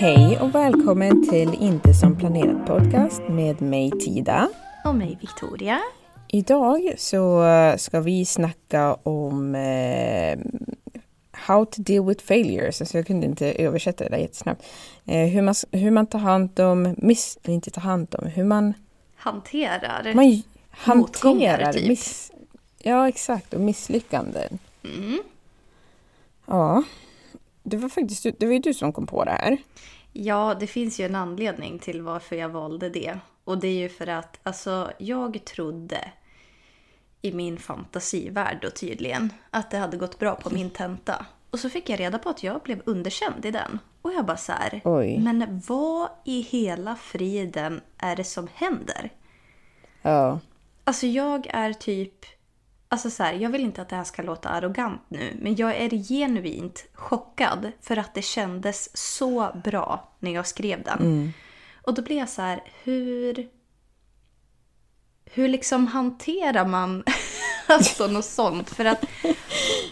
Hej och välkommen till Inte som planerat podcast med mig Tida. Och mig Victoria. Idag så ska vi snacka om eh, How to deal with failures. Alltså jag kunde inte översätta det där jättesnabbt. Eh, hur, man, hur man tar hand om, miss, inte tar hand om, hur man Hanterar man hanterar typ. miss, Ja, exakt. Och misslyckanden. Mm. Ja. Det var faktiskt det var ju du som kom på det här. Ja, det finns ju en anledning till varför jag valde det. Och det är ju för att alltså, jag trodde i min fantasivärld då tydligen att det hade gått bra på min tenta. Och så fick jag reda på att jag blev underkänd i den. Och jag bara så här, Oj. men vad i hela friden är det som händer? Ja. Alltså jag är typ... Alltså så här, jag vill inte att det här ska låta arrogant nu, men jag är genuint chockad för att det kändes så bra när jag skrev den. Och då blir jag så här, hur... Hur liksom hanterar man alltså något sånt? För att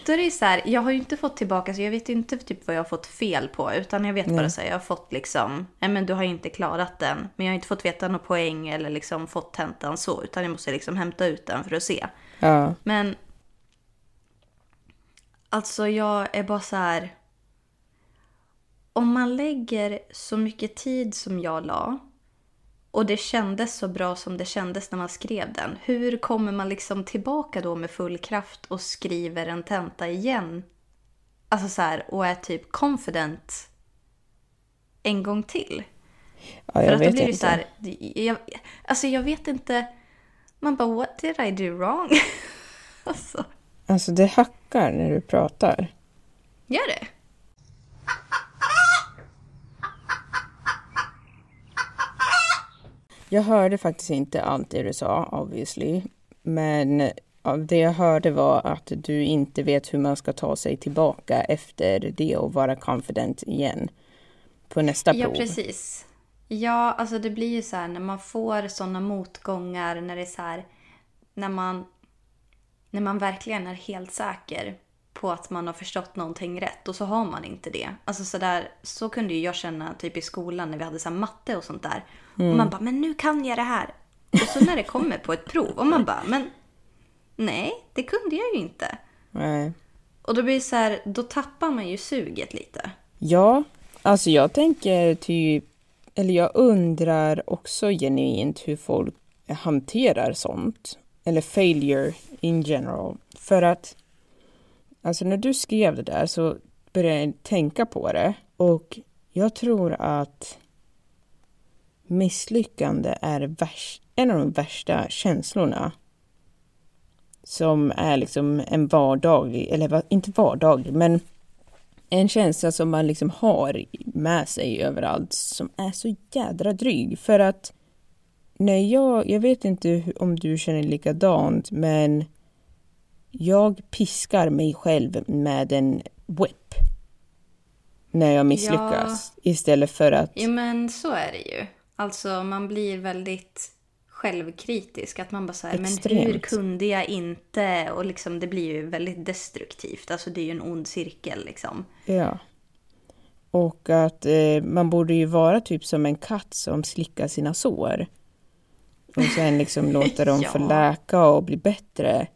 då är det ju så här, jag har ju inte fått tillbaka, så jag vet ju inte typ vad jag har fått fel på, utan jag vet bara så här, jag har fått liksom, nej men du har ju inte klarat den, men jag har inte fått veta några poäng eller liksom fått tentan så, utan jag måste liksom hämta ut den för att se. Ja. Men alltså jag är bara så här. Om man lägger så mycket tid som jag la och det kändes så bra som det kändes när man skrev den. Hur kommer man liksom tillbaka då med full kraft och skriver en tenta igen? Alltså så här, och är typ confident en gång till. ja För att då blir det inte. så här, jag, alltså jag vet inte. Man bara, what did I do wrong? alltså, Alltså det hackar när du pratar. gör det? Jag hörde faktiskt inte allt det du sa, obviously. Men det jag hörde var att du inte vet hur man ska ta sig tillbaka efter det och vara confident igen på nästa Ja, prov. precis. Ja, alltså det blir ju så här när man får sådana motgångar, när det är så här, när man, när man verkligen är helt säker på att man har förstått någonting rätt och så har man inte det. Alltså så där, så kunde ju jag känna typ i skolan när vi hade så matte och sånt där. Och man bara, men nu kan jag det här. Och så när det kommer på ett prov och man bara, men nej, det kunde jag ju inte. Nej. Och då blir det så här, då tappar man ju suget lite. Ja, alltså jag tänker typ, eller jag undrar också genuint hur folk hanterar sånt. Eller failure in general. För att, alltså när du skrev det där så började jag tänka på det. Och jag tror att misslyckande är värst, en av de värsta känslorna som är liksom en vardaglig, eller inte vardaglig, men en känsla som man liksom har med sig överallt som är så jädra dryg. För att när jag, jag vet inte om du känner likadant, men jag piskar mig själv med en whip när jag misslyckas ja. istället för att... Jo men så är det ju. Alltså man blir väldigt självkritisk. Att man bara säger men hur kunde jag inte? Och liksom det blir ju väldigt destruktivt. Alltså det är ju en ond cirkel liksom. Ja. Och att eh, man borde ju vara typ som en katt som slickar sina sår. Och sen liksom låter dem ja. få läka och bli bättre.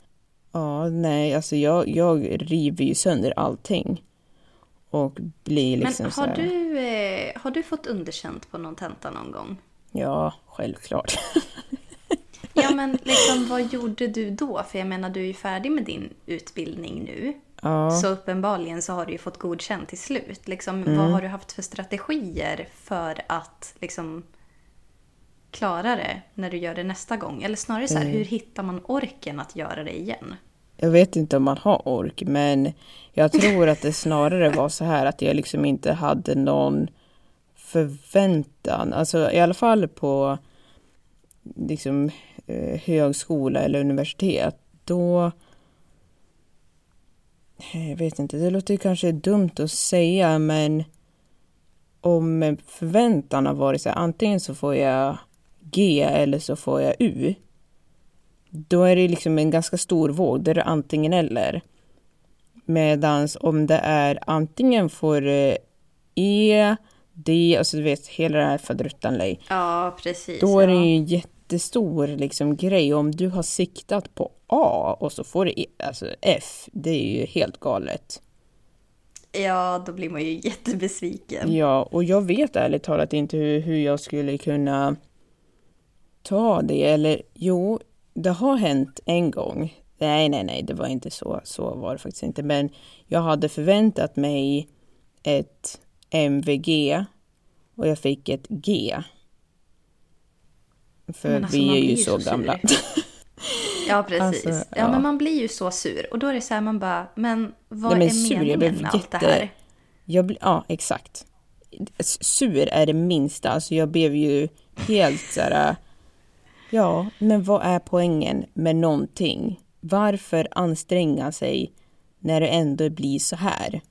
Ja, nej, alltså jag, jag river ju sönder allting. Och blir liksom Men har, så här... du, eh, har du fått underkänt på någon tenta någon gång? Ja, självklart. ja, men liksom, vad gjorde du då? För jag menar, du är ju färdig med din utbildning nu. Ja. Så uppenbarligen så har du ju fått godkänt till slut. Liksom, mm. Vad har du haft för strategier för att liksom, klara det när du gör det nästa gång? Eller snarare så här, mm. hur hittar man orken att göra det igen? Jag vet inte om man har ork, men jag tror att det snarare var så här att jag liksom inte hade någon förväntan. Alltså i alla fall på liksom eh, högskola eller universitet. Då... Eh, jag vet inte, det låter kanske dumt att säga men om förväntan har varit så här, antingen så får jag G eller så får jag U. Då är det liksom en ganska stor våg, det är det antingen eller. Medan om det är antingen får eh, E, D, alltså du vet hela det här faderuttan Ja, precis. Då är det ju en jättestor liksom grej. Om du har siktat på A och så får du e, alltså F, det är ju helt galet. Ja, då blir man ju jättebesviken. Ja, och jag vet ärligt talat inte hur, hur jag skulle kunna ta det. Eller jo, det har hänt en gång. Nej, nej, nej, det var inte så. Så var det faktiskt inte. Men jag hade förväntat mig ett MVG och jag fick ett G. För alltså, vi är ju så, så gamla. ja, precis. Alltså, ja. ja. men man blir ju så sur. Och då är det så här, man bara, men vad nej, men är sur, meningen med allt det här? Jag blir, ja, exakt. Sur är det minsta. Alltså jag blev ju helt så här Ja, men vad är poängen med någonting? Varför anstränga sig när det ändå blir så här?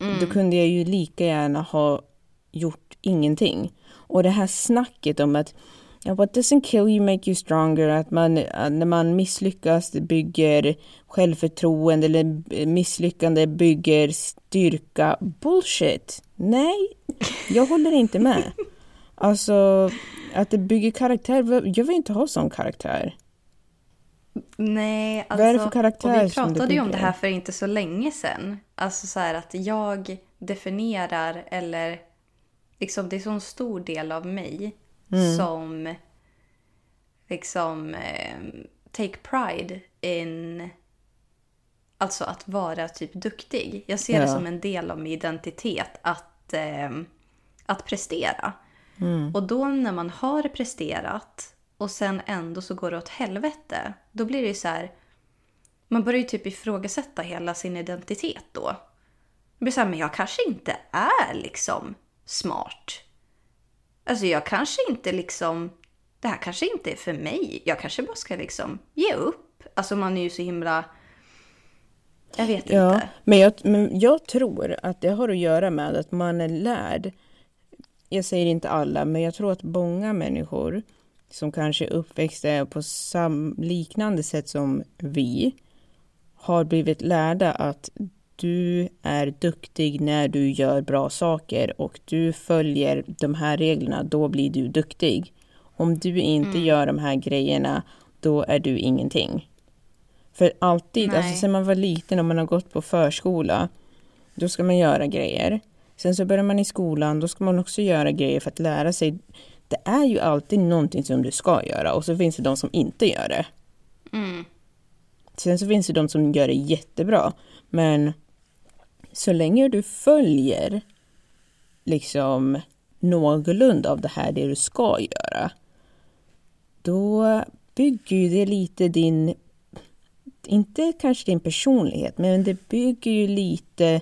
Mm. Då kunde jag ju lika gärna ha gjort ingenting. Och det här snacket om att what doesn't kill you make you stronger, att man när man misslyckas bygger självförtroende eller misslyckande bygger styrka. Bullshit! Nej, jag håller inte med. Alltså, att det bygger karaktär. Jag vill inte ha sån karaktär. Nej, alltså. Vad är det för karaktär Vi pratade ju om det här för inte så länge sedan. Alltså så här att jag definierar eller liksom det är så en stor del av mig mm. som liksom eh, take pride in alltså att vara typ duktig. Jag ser ja. det som en del av min identitet att, eh, att prestera. Mm. Och då när man har presterat och sen ändå så går det åt helvete, då blir det ju så här, man börjar ju typ ifrågasätta hela sin identitet då. Det blir så här, men jag kanske inte är liksom smart. Alltså jag kanske inte liksom, det här kanske inte är för mig. Jag kanske bara ska liksom ge upp. Alltså man är ju så himla, jag vet ja, inte. Men jag, men jag tror att det har att göra med att man är lärd jag säger inte alla, men jag tror att många människor som kanske är uppväxta på sam liknande sätt som vi har blivit lärda att du är duktig när du gör bra saker och du följer de här reglerna, då blir du duktig. Om du inte mm. gör de här grejerna, då är du ingenting. För alltid, alltså Nej. alltså sen man var liten och man har gått på förskola, då ska man göra grejer. Sen så börjar man i skolan, då ska man också göra grejer för att lära sig. Det är ju alltid någonting som du ska göra och så finns det de som inte gör det. Mm. Sen så finns det de som gör det jättebra. Men så länge du följer liksom någorlunda av det här, det du ska göra, då bygger ju det lite din inte kanske din personlighet, men det bygger ju lite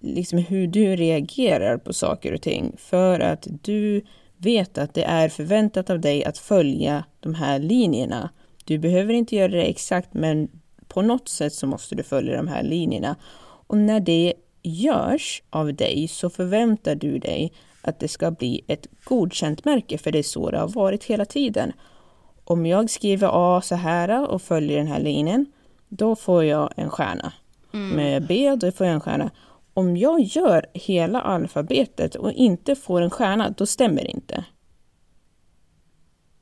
liksom hur du reagerar på saker och ting. För att du vet att det är förväntat av dig att följa de här linjerna. Du behöver inte göra det exakt, men på något sätt så måste du följa de här linjerna. Och när det görs av dig så förväntar du dig att det ska bli ett godkänt märke, för det är så det har varit hela tiden. Om jag skriver A så här och följer den här linjen, då får jag en stjärna. Mm. Med B, då får jag en stjärna. Om jag gör hela alfabetet och inte får en stjärna, då stämmer det inte.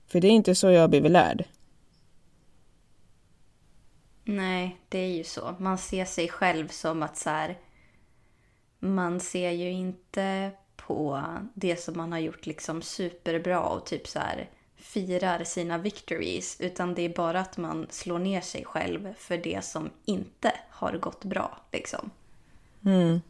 För det är inte så jag har blivit lärd. Nej, det är ju så. Man ser sig själv som att så här, man ser ju inte på det som man har gjort liksom superbra och typ så här firar sina victories. Utan det är bara att man slår ner sig själv för det som inte har gått bra. Liksom. Mm.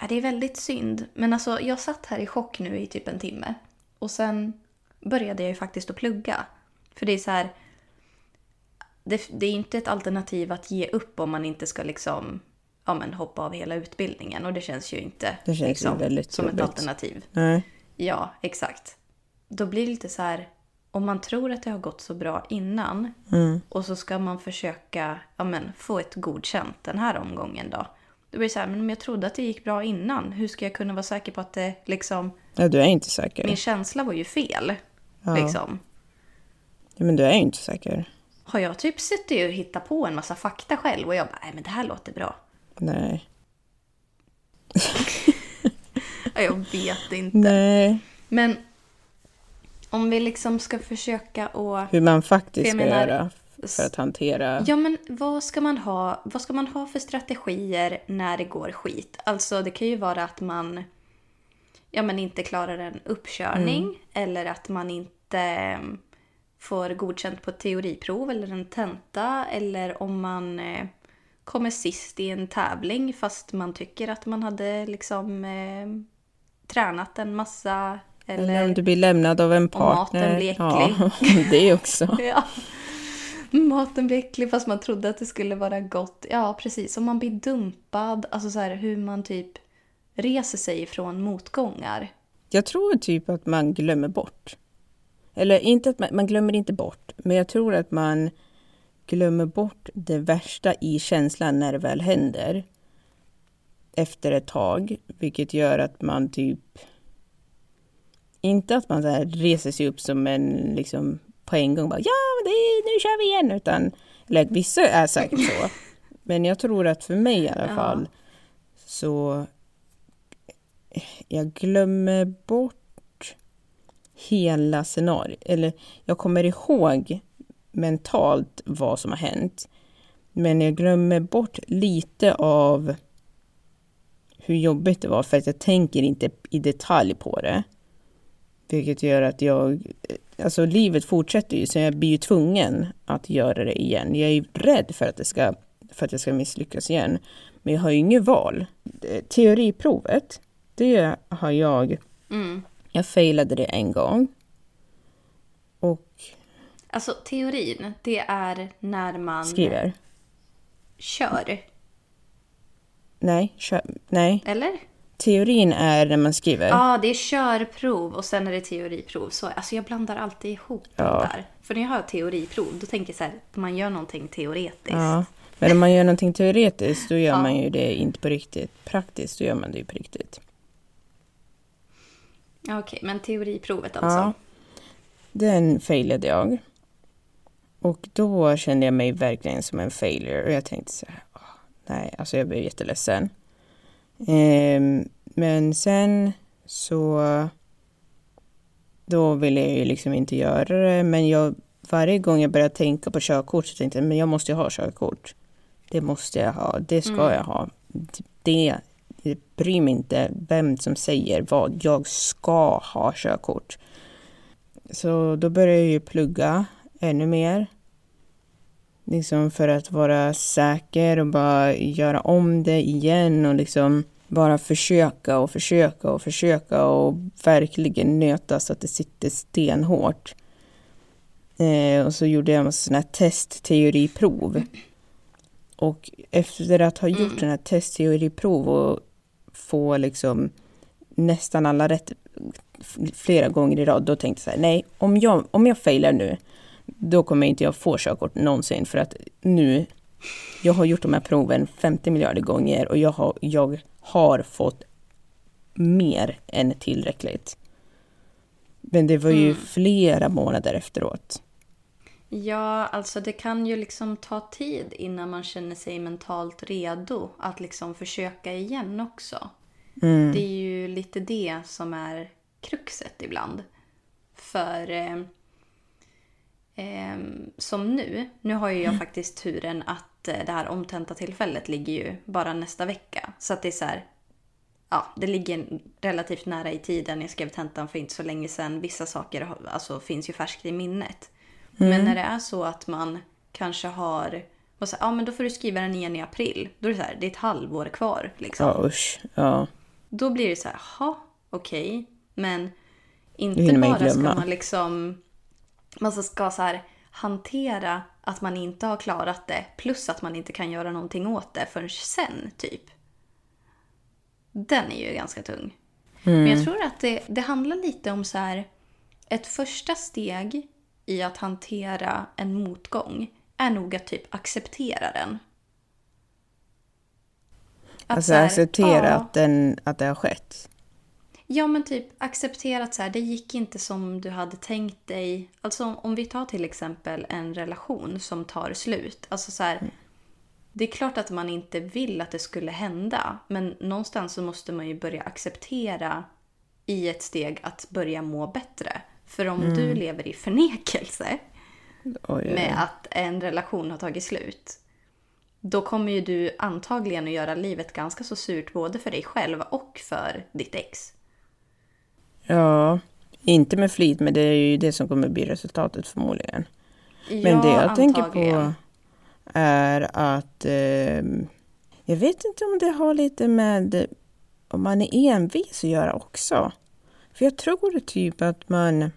Ja, det är väldigt synd. Men alltså, jag satt här i chock nu i typ en timme. Och sen började jag ju faktiskt att plugga. För det är så här... Det, det är inte ett alternativ att ge upp om man inte ska liksom ja, men hoppa av hela utbildningen. Och det känns ju inte känns liksom, väldigt som ett alternativ. Nej. Ja, exakt. Då blir det lite så här, om man tror att det har gått så bra innan mm. och så ska man försöka ja, men, få ett godkänt den här omgången då. Då blir det så här, men om jag trodde att det gick bra innan, hur ska jag kunna vara säker på att det liksom... Ja, du är inte säker. Min känsla var ju fel. Ja. Liksom. Ja, men du är ju inte säker. Har jag typ suttit och hittat på en massa fakta själv och jag bara, nej men det här låter bra. Nej. jag vet inte. Nej. Men om vi liksom ska försöka att... Hur man faktiskt ska menar, göra för att hantera... Ja, men vad ska, man ha, vad ska man ha för strategier när det går skit? Alltså, det kan ju vara att man ja, men inte klarar en uppkörning mm. eller att man inte mm, får godkänt på ett teoriprov eller en tenta eller om man eh, kommer sist i en tävling fast man tycker att man hade liksom eh, tränat en massa. Eller, eller, om du blir lämnad av en partner. Och maten blir äcklig. Ja, det också. ja. Maten blir äcklig fast man trodde att det skulle vara gott. Ja, precis. Om man blir dumpad. Alltså så här, hur man typ reser sig ifrån motgångar. Jag tror typ att man glömmer bort. Eller inte att man, man glömmer inte bort, men jag tror att man glömmer bort det värsta i känslan när det väl händer efter ett tag, vilket gör att man typ inte att man så här reser sig upp som en liksom på en gång bara ja, det, nu kör vi igen, utan eller vissa är säkert så. Men jag tror att för mig i alla ja. fall så jag glömmer bort hela scenariot. Eller jag kommer ihåg mentalt vad som har hänt. Men jag glömmer bort lite av hur jobbigt det var för att jag tänker inte i detalj på det. Vilket gör att jag, alltså livet fortsätter ju så jag blir ju tvungen att göra det igen. Jag är ju rädd för att, det ska, för att jag ska misslyckas igen. Men jag har ju inget val. Teoriprovet, det har jag, mm. jag failade det en gång. Och Alltså teorin, det är när man... Skriver? Kör. Nej, kör, nej. Eller? Teorin är när man skriver. Ja, det är körprov och sen är det teoriprov. Så, alltså jag blandar alltid ihop ja. de där. För när jag hör teoriprov, då tänker jag så här, man gör någonting teoretiskt. Ja, men om man gör någonting teoretiskt, då gör ja. man ju det inte på riktigt. Praktiskt, då gör man det ju på riktigt. Okej, okay, men teoriprovet alltså? Ja. Den failade jag. Och då kände jag mig verkligen som en failure och jag tänkte så här, nej, alltså jag blev jätteledsen. Eh, men sen så då ville jag ju liksom inte göra det, men jag, varje gång jag började tänka på körkort så tänkte jag, men jag måste ju ha körkort. Det måste jag ha, det ska mm. jag ha. Det, jag bryr mig inte vem som säger vad, jag ska ha körkort. Så då började jag ju plugga ännu mer. Liksom för att vara säker och bara göra om det igen och liksom bara försöka och försöka och försöka och verkligen nöta så att det sitter stenhårt. Eh, och så gjorde jag en sån här testteoriprov. Och efter att ha gjort mm. den här testteoriprov och få liksom nästan alla rätt flera gånger i rad, då tänkte jag så här, nej, om jag, om jag failar nu, då kommer inte jag få körkort någonsin för att nu, jag har gjort de här proven 50 miljarder gånger och jag har, jag har fått mer än tillräckligt. Men det var ju mm. flera månader efteråt. Ja, alltså det kan ju liksom ta tid innan man känner sig mentalt redo att liksom försöka igen också. Mm. Det är ju lite det som är kruxet ibland. För eh, som nu, nu har ju jag mm. faktiskt turen att eh, det här omtenta tillfället ligger ju bara nästa vecka. Så att det är så här, ja, det ligger relativt nära i tiden. Jag skrev tentan för inte så länge sedan. Vissa saker alltså, finns ju färskt i minnet. Mm. Men när det är så att man kanske har och så, ja men då får du skriva den igen i april. Då är det så här, det är ett halvår kvar. Liksom. Ja, usch. Ja. Då blir det så här, jaha, okej. Okay. Men inte bara ska man liksom... Man ska så här hantera att man inte har klarat det plus att man inte kan göra någonting åt det förrän sen, typ. Den är ju ganska tung. Mm. Men jag tror att det, det handlar lite om så här... Ett första steg i att hantera en motgång är nog att typ acceptera den. Att alltså här, acceptera ja, att, den, att det har skett? Ja, men typ acceptera att så här, det gick inte som du hade tänkt dig. Alltså om vi tar till exempel en relation som tar slut. Alltså så här, mm. Det är klart att man inte vill att det skulle hända. Men någonstans så måste man ju börja acceptera i ett steg att börja må bättre. För om mm. du lever i förnekelse Oj, med att en relation har tagit slut. Då kommer ju du antagligen att göra livet ganska så surt både för dig själv och för ditt ex. Ja, inte med flit, men det är ju det som kommer bli resultatet förmodligen. Ja, men det jag antagligen. tänker på är att eh, jag vet inte om det har lite med om man är envis att göra också. För jag tror typ att man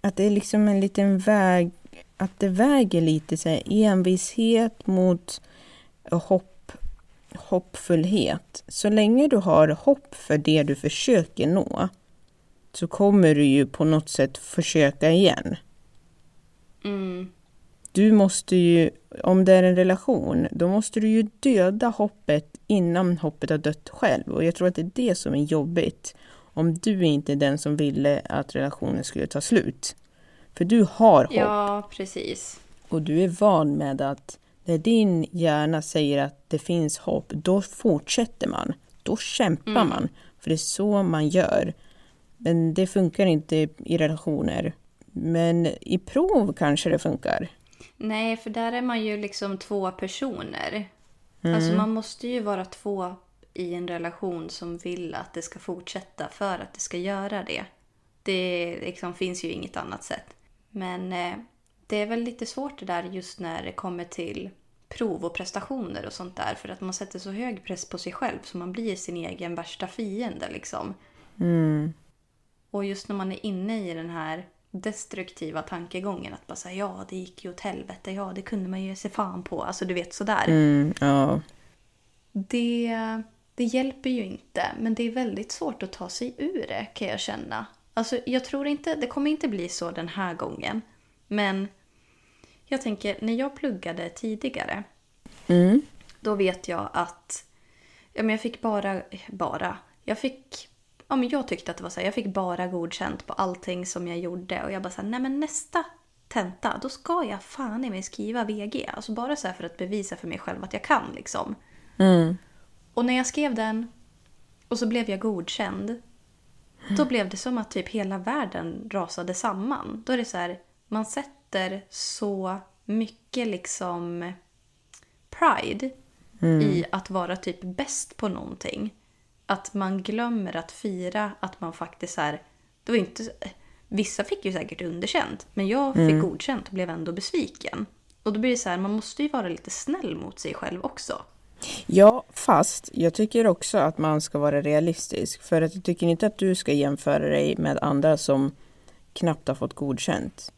att det är liksom en liten väg, att det väger lite så här, envishet mot hopp, hoppfullhet. Så länge du har hopp för det du försöker nå så kommer du ju på något sätt försöka igen. Mm. Du måste ju, om det är en relation, då måste du ju döda hoppet innan hoppet har dött själv. Och jag tror att det är det som är jobbigt. Om du inte är den som ville att relationen skulle ta slut. För du har hopp. Ja, precis. Och du är van med att när din hjärna säger att det finns hopp, då fortsätter man. Då kämpar mm. man. För det är så man gör. Men det funkar inte i relationer. Men i prov kanske det funkar. Nej, för där är man ju liksom två personer. Mm. Alltså man måste ju vara två i en relation som vill att det ska fortsätta för att det ska göra det. Det liksom finns ju inget annat sätt. Men eh, det är väl lite svårt det där just när det kommer till prov och prestationer och sånt där. För att man sätter så hög press på sig själv så man blir sin egen värsta fiende liksom. Mm. Och just när man är inne i den här destruktiva tankegången att bara säga ja det gick ju åt helvete, ja det kunde man ju se fan på, alltså du vet sådär. Mm, ja. det, det hjälper ju inte men det är väldigt svårt att ta sig ur det kan jag känna. Alltså jag tror inte, det kommer inte bli så den här gången. Men jag tänker, när jag pluggade tidigare. Mm. Då vet jag att ja, men jag fick bara, bara, jag fick, ja men jag tyckte att det var så här, jag fick bara godkänt på allting som jag gjorde. Och jag bara såhär, nej men nästa tenta, då ska jag fan i mig skriva VG. Alltså bara så för att bevisa för mig själv att jag kan liksom. Mm. Och när jag skrev den och så blev jag godkänd. Då blev det som att typ hela världen rasade samman. Då är det så här, man sätter så mycket liksom pride mm. i att vara typ bäst på någonting. Att man glömmer att fira att man faktiskt är... Det var inte, vissa fick ju säkert underkänt, men jag fick mm. godkänt och blev ändå besviken. Och då blir det så här, man måste ju vara lite snäll mot sig själv också. Ja, fast jag tycker också att man ska vara realistisk. För att jag tycker inte att du ska jämföra dig med andra som knappt har fått godkänt.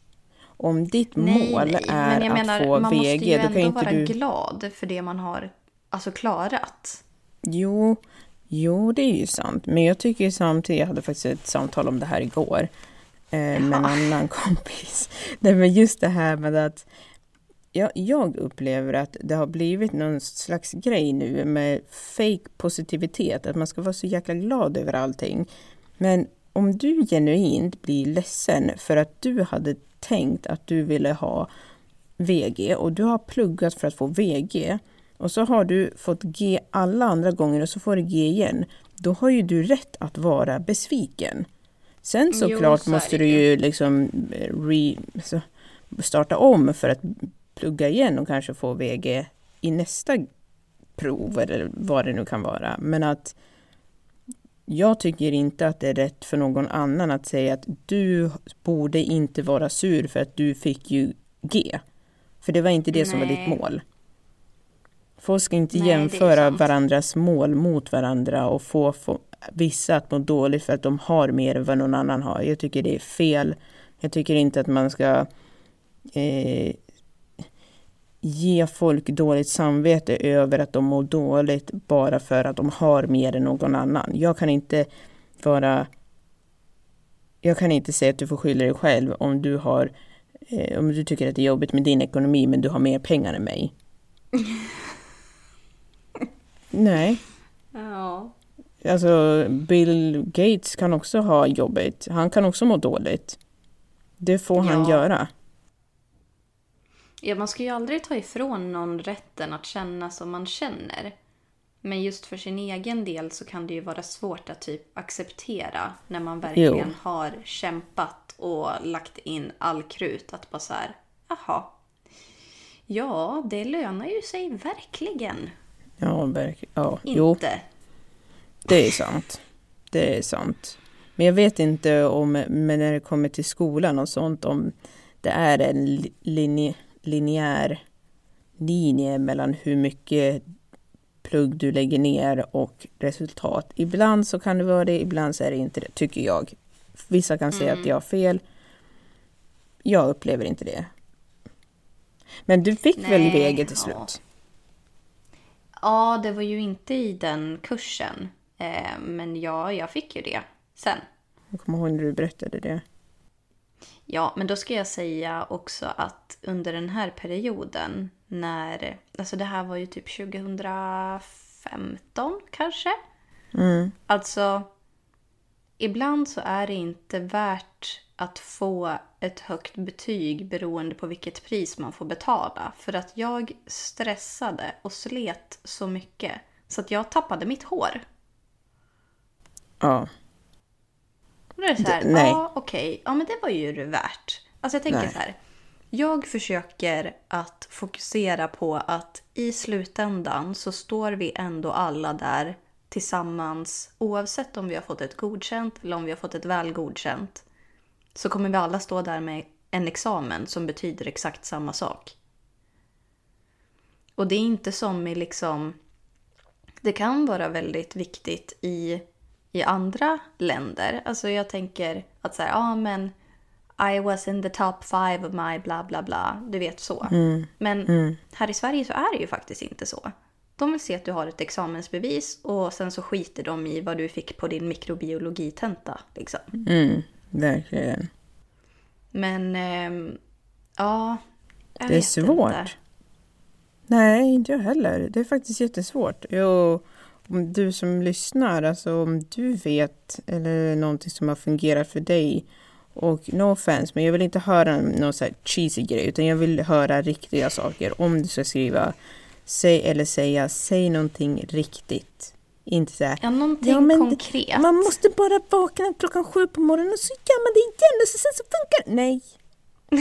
om ditt Nej, mål nej. är Men jag att menar, få man VG, måste ju då kan ändå inte vara du... glad för det man har alltså, klarat. Jo, jo, det är ju sant. Men jag tycker ju samtidigt, jag hade faktiskt ett samtal om det här igår eh, med en annan kompis. Nej, men just det här med att jag, jag upplever att det har blivit någon slags grej nu med fake positivitet, att man ska vara så jäkla glad över allting. Men om du genuint blir ledsen för att du hade tänkt att du ville ha VG och du har pluggat för att få VG och så har du fått G alla andra gånger och så får du G igen. Då har ju du rätt att vara besviken. Sen Jo, såklart så är måste du ju. liksom eh, re, så, starta om för att plugga igen och kanske få VG i nästa prov eller vad det nu kan vara. Men att jag tycker inte att det är rätt för någon annan att säga att du borde inte vara sur för att du fick ju G. För det var inte det som var ditt Nej. mål. Folk ska inte Nej, jämföra varandras mål mot varandra och få, få vissa att må dåligt för att de har mer än vad någon annan har. Jag tycker det är fel. Jag tycker inte att man ska eh, ge folk dåligt samvete över att de mår dåligt bara för att de har mer än någon annan. Jag kan inte vara... Jag kan inte säga att du får skylla dig själv om du har eh, om du tycker att det är jobbigt med din ekonomi men du har mer pengar än mig. Nej, Ja. alltså Bill Gates kan också ha jobbigt. Han kan också må dåligt. Det får han Ja. göra. Ja, man ska ju aldrig ta ifrån någon rätten att känna som man känner. Men just för sin egen del så kan det ju vara svårt att typ acceptera när man verkligen har kämpat och lagt in all krut. Att bara så här, jaha. Ja, det lönar ju sig verkligen Ja, verkligen. Ja, jo, inte. det är sant. Det är sant. Men jag vet inte om, men när det kommer till skolan och sånt, om det är en li- linje, linjär linje mellan hur mycket plugg du lägger ner och resultat. Ibland så kan det vara det, ibland så är det inte det, tycker jag. Vissa kan säga att jag har fel. Jag upplever inte det. Men du fick väl Nej, VG till slut? Ja, det var ju inte i den kursen. Eh, men ja, jag fick ju det sen. Jag kommer ihåg när du berättade det. Ja, men då ska jag säga också att under den här perioden när, alltså det här var ju typ 2015 kanske? Mm. Alltså, ibland så är det inte värt att få ett högt betyg beroende på vilket pris man får betala. För att jag stressade och slet så mycket så att jag tappade mitt hår. Ja. Och då är det så här, Det- nej. ja okej, ja men det var ju det värt. Alltså jag tänker Nej. så här. Jag försöker att fokusera på att i slutändan så står vi ändå alla där tillsammans. Oavsett om vi har fått ett godkänt eller om vi har fått ett väl godkänt. Så kommer vi alla stå där med en examen som betyder exakt samma sak. Och det är inte som i liksom... Det kan vara väldigt viktigt i, i andra länder. Alltså jag tänker att säga, ja men I was in the top five of my bla bla bla. Du vet så. Men här i Sverige så är det ju faktiskt inte så. De vill se att du har ett examensbevis och sen så skiter de i vad du fick på din mikrobiologitenta. Liksom. Mm, verkligen. Men ehm, ja, jag Det är vet svårt. Inte. Nej, inte jag heller. Det är faktiskt jättesvårt. Jo, om du som lyssnar, alltså om du vet eller någonting som har fungerat för dig och no offense, men jag vill inte höra någon så här cheesy grej utan jag vill höra riktiga saker. Om du ska skriva, säg eller säga, säg någonting riktigt. Inte så här, Ja, någonting Ja, konkret. Man måste bara vakna klockan sju på morgonen och så gör man det igen och så, sen så funkar det. Nej,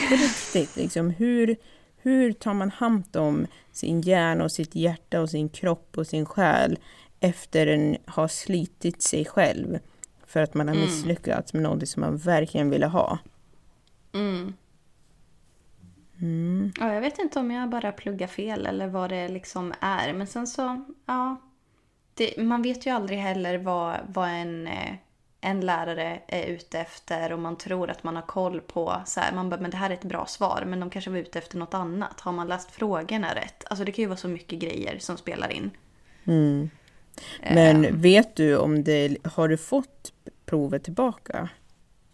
på riktigt liksom. Hur, hur tar man hand om sin hjärna och sitt hjärta och sin kropp och sin själ efter en har slitit sig själv för att man har misslyckats med något som man verkligen ville ha. Mm. Mm. Ja, jag vet inte om jag bara pluggar fel eller vad det liksom är. Men sen så, ja. Det, man vet ju aldrig heller vad, vad en, eh, en lärare är ute efter och man tror att man har koll på så här, man bara, men det här är ett bra svar, men de kanske var ute efter något annat. Har man läst frågorna rätt? Alltså det kan ju vara så mycket grejer som spelar in. Mm. Men um, vet du om det, har du fått provet tillbaka?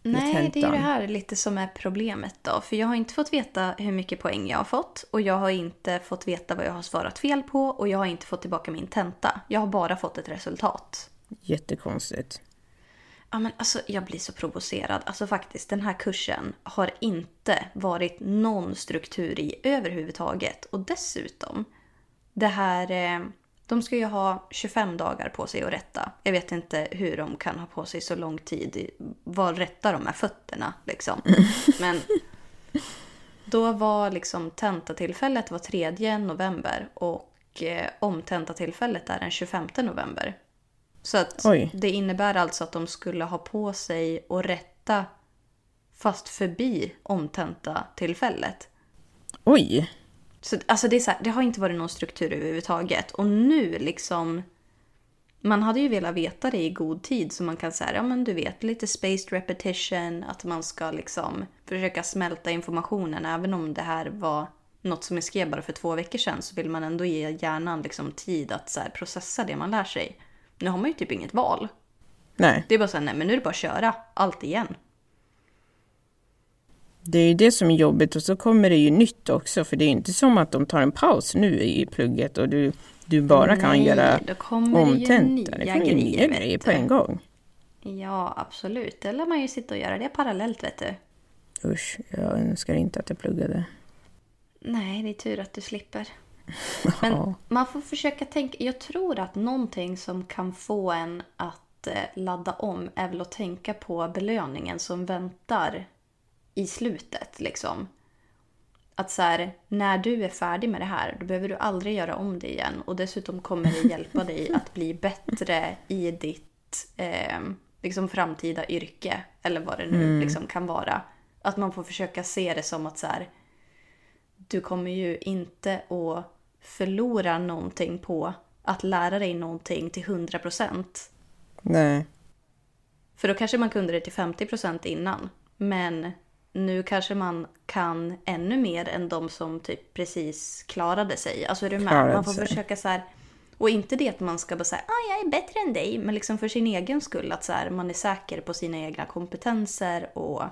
Nej, det är det här lite som är problemet då. För jag har inte fått veta hur mycket poäng jag har fått och jag har inte fått veta vad jag har svarat fel på och jag har inte fått tillbaka min tenta. Jag har bara fått ett resultat. Jättekonstigt. Ja, men alltså, jag blir så provocerad. Alltså faktiskt, den här kursen har inte varit någon struktur i överhuvudtaget. Och dessutom, det här... Eh, de ska ju ha 25 dagar på sig att rätta. Jag vet inte hur de kan ha på sig så lång tid. Vad rättar de med fötterna liksom? Men då var liksom tentatillfället var 3 november och eh, omtentatillfället är den 25 november. Så att det innebär alltså att de skulle ha på sig och rätta fast förbi omtenta tillfället. Oj! Så alltså det, är så här, det har inte varit någon struktur överhuvudtaget. Och nu liksom... Man hade ju velat veta det i god tid så man kan säga, ja men du vet, lite spaced repetition, att man ska liksom försöka smälta informationen. Även om det här var något som jag skrev bara för två veckor sedan så vill man ändå ge hjärnan liksom tid att så processa det man lär sig. Nu har man ju typ inget val. Nej. Det är bara så här, nej men nu är det bara att köra allt igen. Det är ju det som är jobbigt och så kommer det ju nytt också för det är inte som att de tar en paus nu i plugget och du, du bara kan nej, göra då kommer omtenta. Det kommer ju nya grejer på en gång. Ja, absolut. Det lär man ju sitta och göra det parallellt, vet du. Usch, jag önskar inte att jag pluggade. Nej, det är tur att du slipper. Men man får försöka tänka. Jag tror att någonting som kan få en att eh, ladda om är väl att tänka på belöningen som väntar i slutet. Liksom. Att så här, när du är färdig med det här, då behöver du aldrig göra om det igen. Och dessutom kommer det hjälpa dig att bli bättre i ditt eh, liksom framtida yrke. Eller vad det nu mm. liksom kan vara. Att man får försöka se det som att så här, du kommer ju inte att förlora någonting på att lära dig någonting till 100%. Nej. För då kanske man kunde det till 50% innan. Men nu kanske man kan ännu mer än de som typ precis klarade sig. Alltså är du med? Klarade man får sig. försöka så här. Och inte det att man ska bara säga ah, jag är bättre än dig. Men liksom för sin egen skull. Att så här, man är säker på sina egna kompetenser och...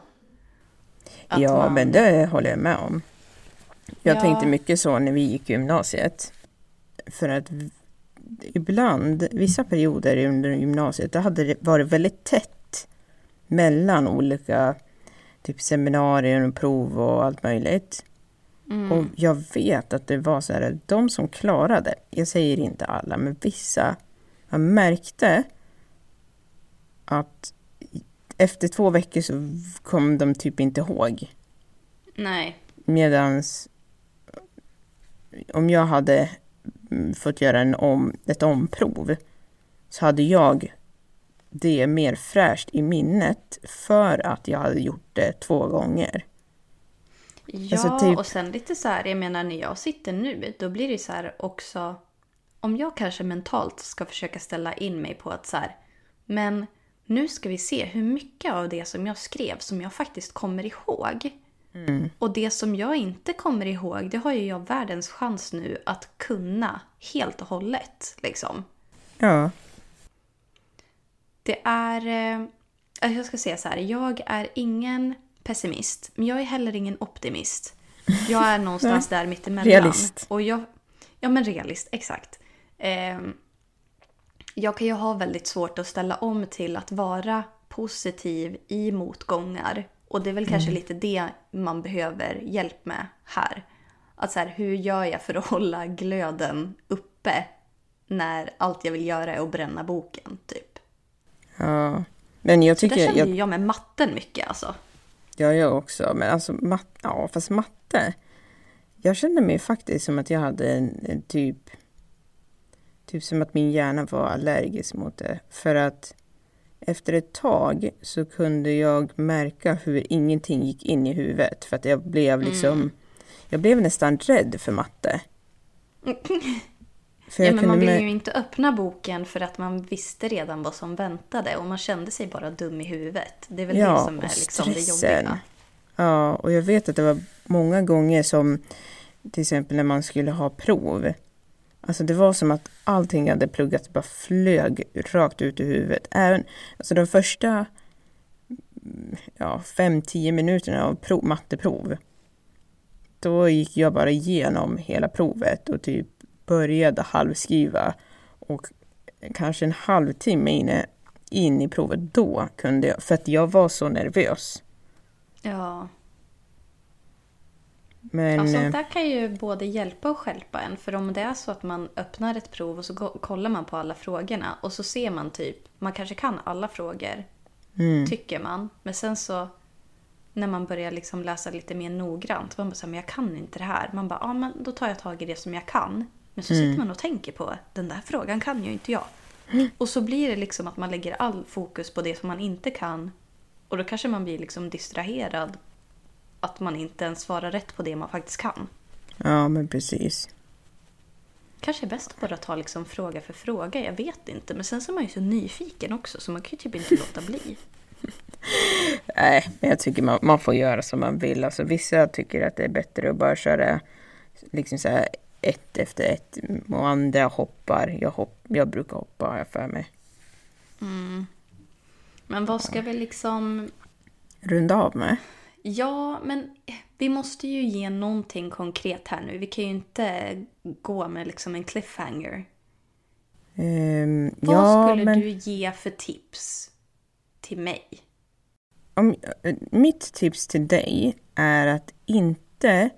ja, man... men det håller jag med om. Jag ja. tänkte mycket så när vi gick gymnasiet. För att ibland, vissa perioder under gymnasiet, det hade varit väldigt tätt mellan olika typ seminarier och prov och allt möjligt. Mm. Och jag vet att det var så här, de som klarade, jag säger inte alla, men vissa, jag märkte att efter två veckor så kom de typ inte ihåg. Nej. Medans om jag hade fått göra en om, ett omprov så hade jag det mer fräscht i minnet för att jag hade gjort det två gånger. Ja, alltså typ... och sen lite så här, jag menar när jag sitter nu, då blir det så här också, om jag kanske mentalt ska försöka ställa in mig på att så här, men nu ska vi se hur mycket av det som jag skrev som jag faktiskt kommer ihåg. Mm. Och det som jag inte kommer ihåg, det har ju jag världens chans nu att kunna helt och hållet. Liksom. Ja. Det är... Eh, jag ska säga så här, jag är ingen pessimist, men jag är heller ingen optimist. Jag är någonstans där mittemellan. Realist. Och jag, ja, men realist, exakt. Eh, jag kan ju ha väldigt svårt att ställa om till att vara positiv i motgångar och det är väl mm. kanske lite det man behöver hjälp med här. Att så här, hur gör jag för att hålla glöden uppe när allt jag vill göra är att bränna boken, typ. Ja, men jag tycker... Där känner jag, jag med matten mycket alltså. Ja, jag också. Men alltså, mat, ja, fast matte. Jag kände mig faktiskt som att jag hade en, en typ... Typ som att min hjärna var allergisk mot det. För att efter ett tag så kunde jag märka hur ingenting gick in i huvudet för att jag blev liksom mm. Jag blev nästan rädd för matte. För Ja, men man ville ju inte öppna boken för att man visste redan vad som väntade och man kände sig bara dum i huvudet. Det är väl det Ja, som är liksom det jobbiga. Ja, och jag vet att det var många gånger som till exempel när man skulle ha prov. Alltså det var som att allting jag hade pluggat bara flög rakt ut i huvudet. Även, alltså de första ja, fem, tio minuterna av prov, matteprov. Då gick jag bara igenom hela provet och typ började halvskriva. Och kanske en halvtimme inne, in i provet, då kunde jag, för att jag var så nervös. Ja. Men, Ja, eh, sånt där kan ju både hjälpa och stjälpa en. För om det är så att man öppnar ett prov och så kollar man på alla frågorna och så ser man typ, man kanske kan alla frågor, mm, tycker man. Men sen så när man börjar liksom läsa lite mer noggrant, man bara så här, men jag kan inte det här. Man bara, ja men då tar jag tag i det som jag kan. Men så sitter man och tänker på, den där frågan kan ju inte jag. Och så blir det liksom att man lägger all fokus på det som man inte kan. Och då kanske man blir liksom distraherad. Att man inte ens svarar rätt på det man faktiskt kan. ja, men precis. Kanske är bäst att bara ta liksom fråga för fråga, jag vet inte. Men sen så är man ju så nyfiken också så man kan ju typ inte låta bli. Nej, men jag tycker man, man får göra som man vill. Alltså, vissa tycker att det är bättre att bara köra liksom så här ett efter ett och andra hoppar. Jag, hopp, jag brukar hoppa har jag för mig. Men vad ska vi liksom... Runda av med. Ja, men vi måste ju ge någonting konkret här nu. Vi kan ju inte gå med liksom en cliffhanger. Ehm, Vad ja, skulle men du ge för tips till mig? om, eh, mitt tips till dig är att inte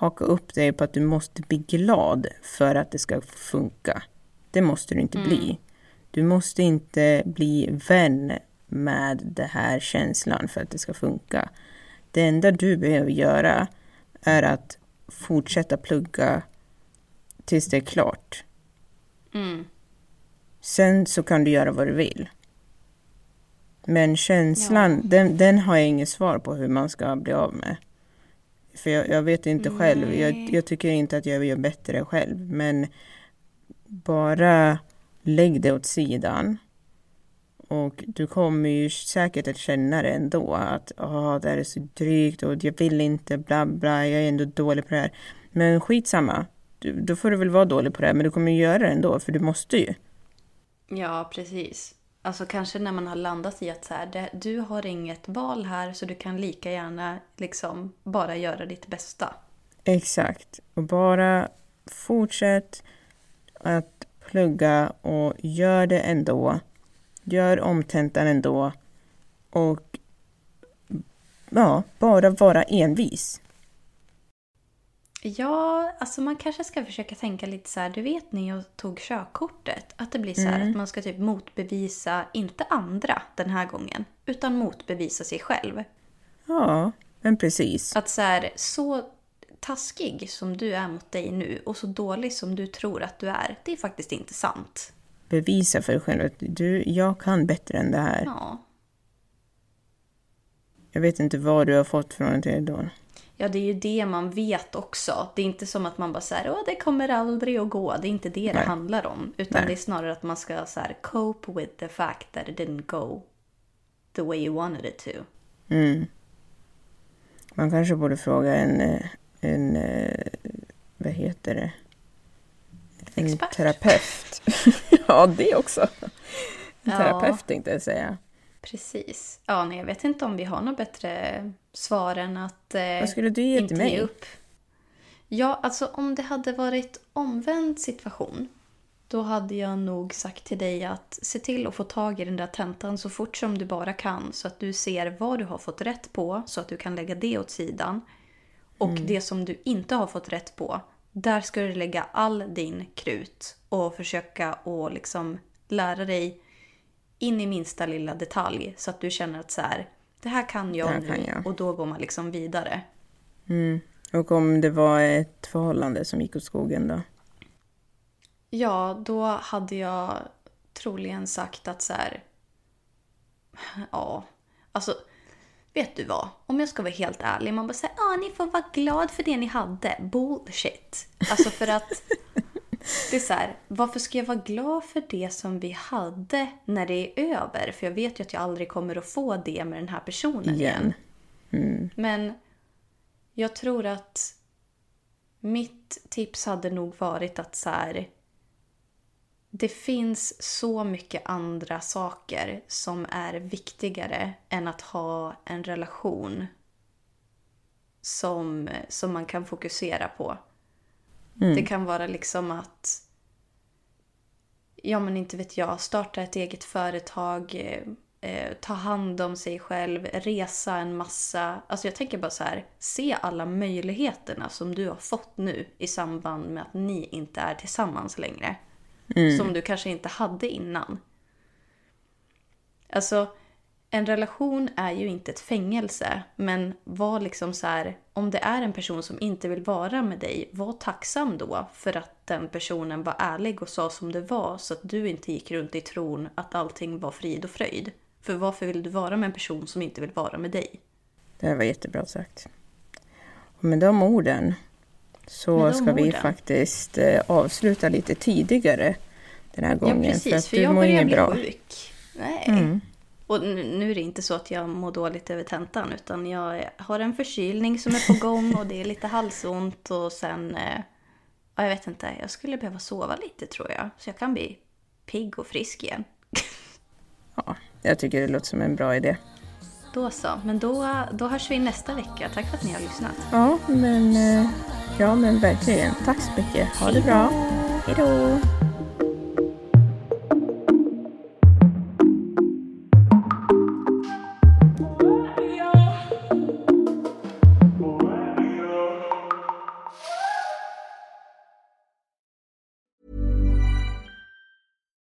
haka upp dig på att du måste bli glad för att det ska funka. Det måste du inte bli. Du måste inte bli vän med den här känslan för att det ska funka. Det enda du behöver göra är att fortsätta plugga tills det är klart. Mm. Sen så kan du göra vad du vill. Men känslan, den, den har jag inget svar på hur man ska bli av med. För jag, jag vet inte själv. Jag, jag tycker inte att jag gör bättre själv. Men bara lägg det åt sidan. Och du kommer ju säkert att känna det ändå. Att ah, det här är så drygt och jag vill inte, bla bla, jag är ändå dålig på det här. Men skitsamma. Du, då får du väl vara dålig på det här, men du kommer ju göra det ändå, för du måste ju. Ja, precis. Alltså kanske när man har landat i att så här, det, du har inget val här så du kan lika gärna liksom bara göra ditt bästa. Exakt. Och bara fortsätt att plugga och gör det ändå. Gör omtentan ändå. Och ja, bara vara envis. Ja, alltså man kanske ska försöka tänka lite så här, du vet när jag tog körkortet, att det blir så här att man ska typ motbevisa, inte andra den här gången, utan motbevisa sig själv. Ja, men precis. Att så här, så taskig som du är mot dig nu och så dålig som du tror att du är, det är faktiskt inte sant. Bevisa för dig själv att du, jag kan bättre än det här. Ja. Jag vet inte vad du har fått från det då. Ja, det är ju det man vet också. Det är inte som att man bara säger åh det kommer aldrig att gå. Det är inte det det Nej. handlar om. Utan Nej. det är snarare att man ska så här, cope with the fact that it didn't go the way you wanted it to. Mm. Man kanske borde fråga en, eh, en eh, vad heter det? En Expert. terapeut. ja, det också. En Ja. terapeut tänkte jag säga. Precis. Ja, nej, jag vet inte om vi har något bättre svar än att eh, Vad skulle du ge inte till mig? ge upp. Ja, alltså om det hade varit omvänd situation då hade jag nog sagt till dig att se till att få tag i den där tentan så fort som du bara kan så att du ser vad du har fått rätt på så att du kan lägga det åt sidan. Och det som du inte har fått rätt på, där ska du lägga all din krut och försöka att liksom lära dig in i minsta lilla detalj så att du känner att så här, det här kan jag här nu kan jag. och då går man liksom vidare. Mm. Och om det var ett förhållande som gick åt skogen då? Ja, då hade jag troligen sagt att så här, ja, alltså vet du vad? Om jag ska vara helt ärlig, man bara säger ja, ni får vara glad för det ni hade. Bullshit. Alltså för att Det är så här, varför ska jag vara glad för det som vi hade när det är över? För jag vet ju att jag aldrig kommer att få det med den här personen igen. igen. Men jag tror att mitt tips hade nog varit att så här, det finns så mycket andra saker som är viktigare än att ha en relation som, som man kan fokusera på. Det kan vara liksom att, ja men inte vet jag, starta ett eget företag, eh, eh, ta hand om sig själv, resa en massa. Alltså jag tänker bara så här, se alla möjligheterna som du har fått nu i samband med att ni inte är tillsammans längre. Som du kanske inte hade innan. Alltså, en relation är ju inte ett fängelse, men var liksom så här, om det är en person som inte vill vara med dig, var tacksam då för att den personen var ärlig och sa som det var så att du inte gick runt i tron att allting var frid och fröjd. För varför vill du vara med en person som inte vill vara med dig? Det här var jättebra sagt. Och med de orden så de ska vi orden. faktiskt eh, avsluta lite tidigare den här gången. ja, precis, för att för jag börjar bli bra. sjuk. Nej. Och nu, är det inte så att jag mår dåligt över tentan, utan jag har en förkylning som är på gång och det är lite halsont och sen... Eh, ja, jag vet inte, jag skulle behöva sova lite tror jag. Så jag kan bli pigg och frisk igen. Ja, jag tycker det låter som en bra idé. Då så, men då, då hörs vi nästa vecka. Tack för att ni har lyssnat. Ja, men, eh, ja, men verkligen. Tack så mycket. Ha det bra. Hej då!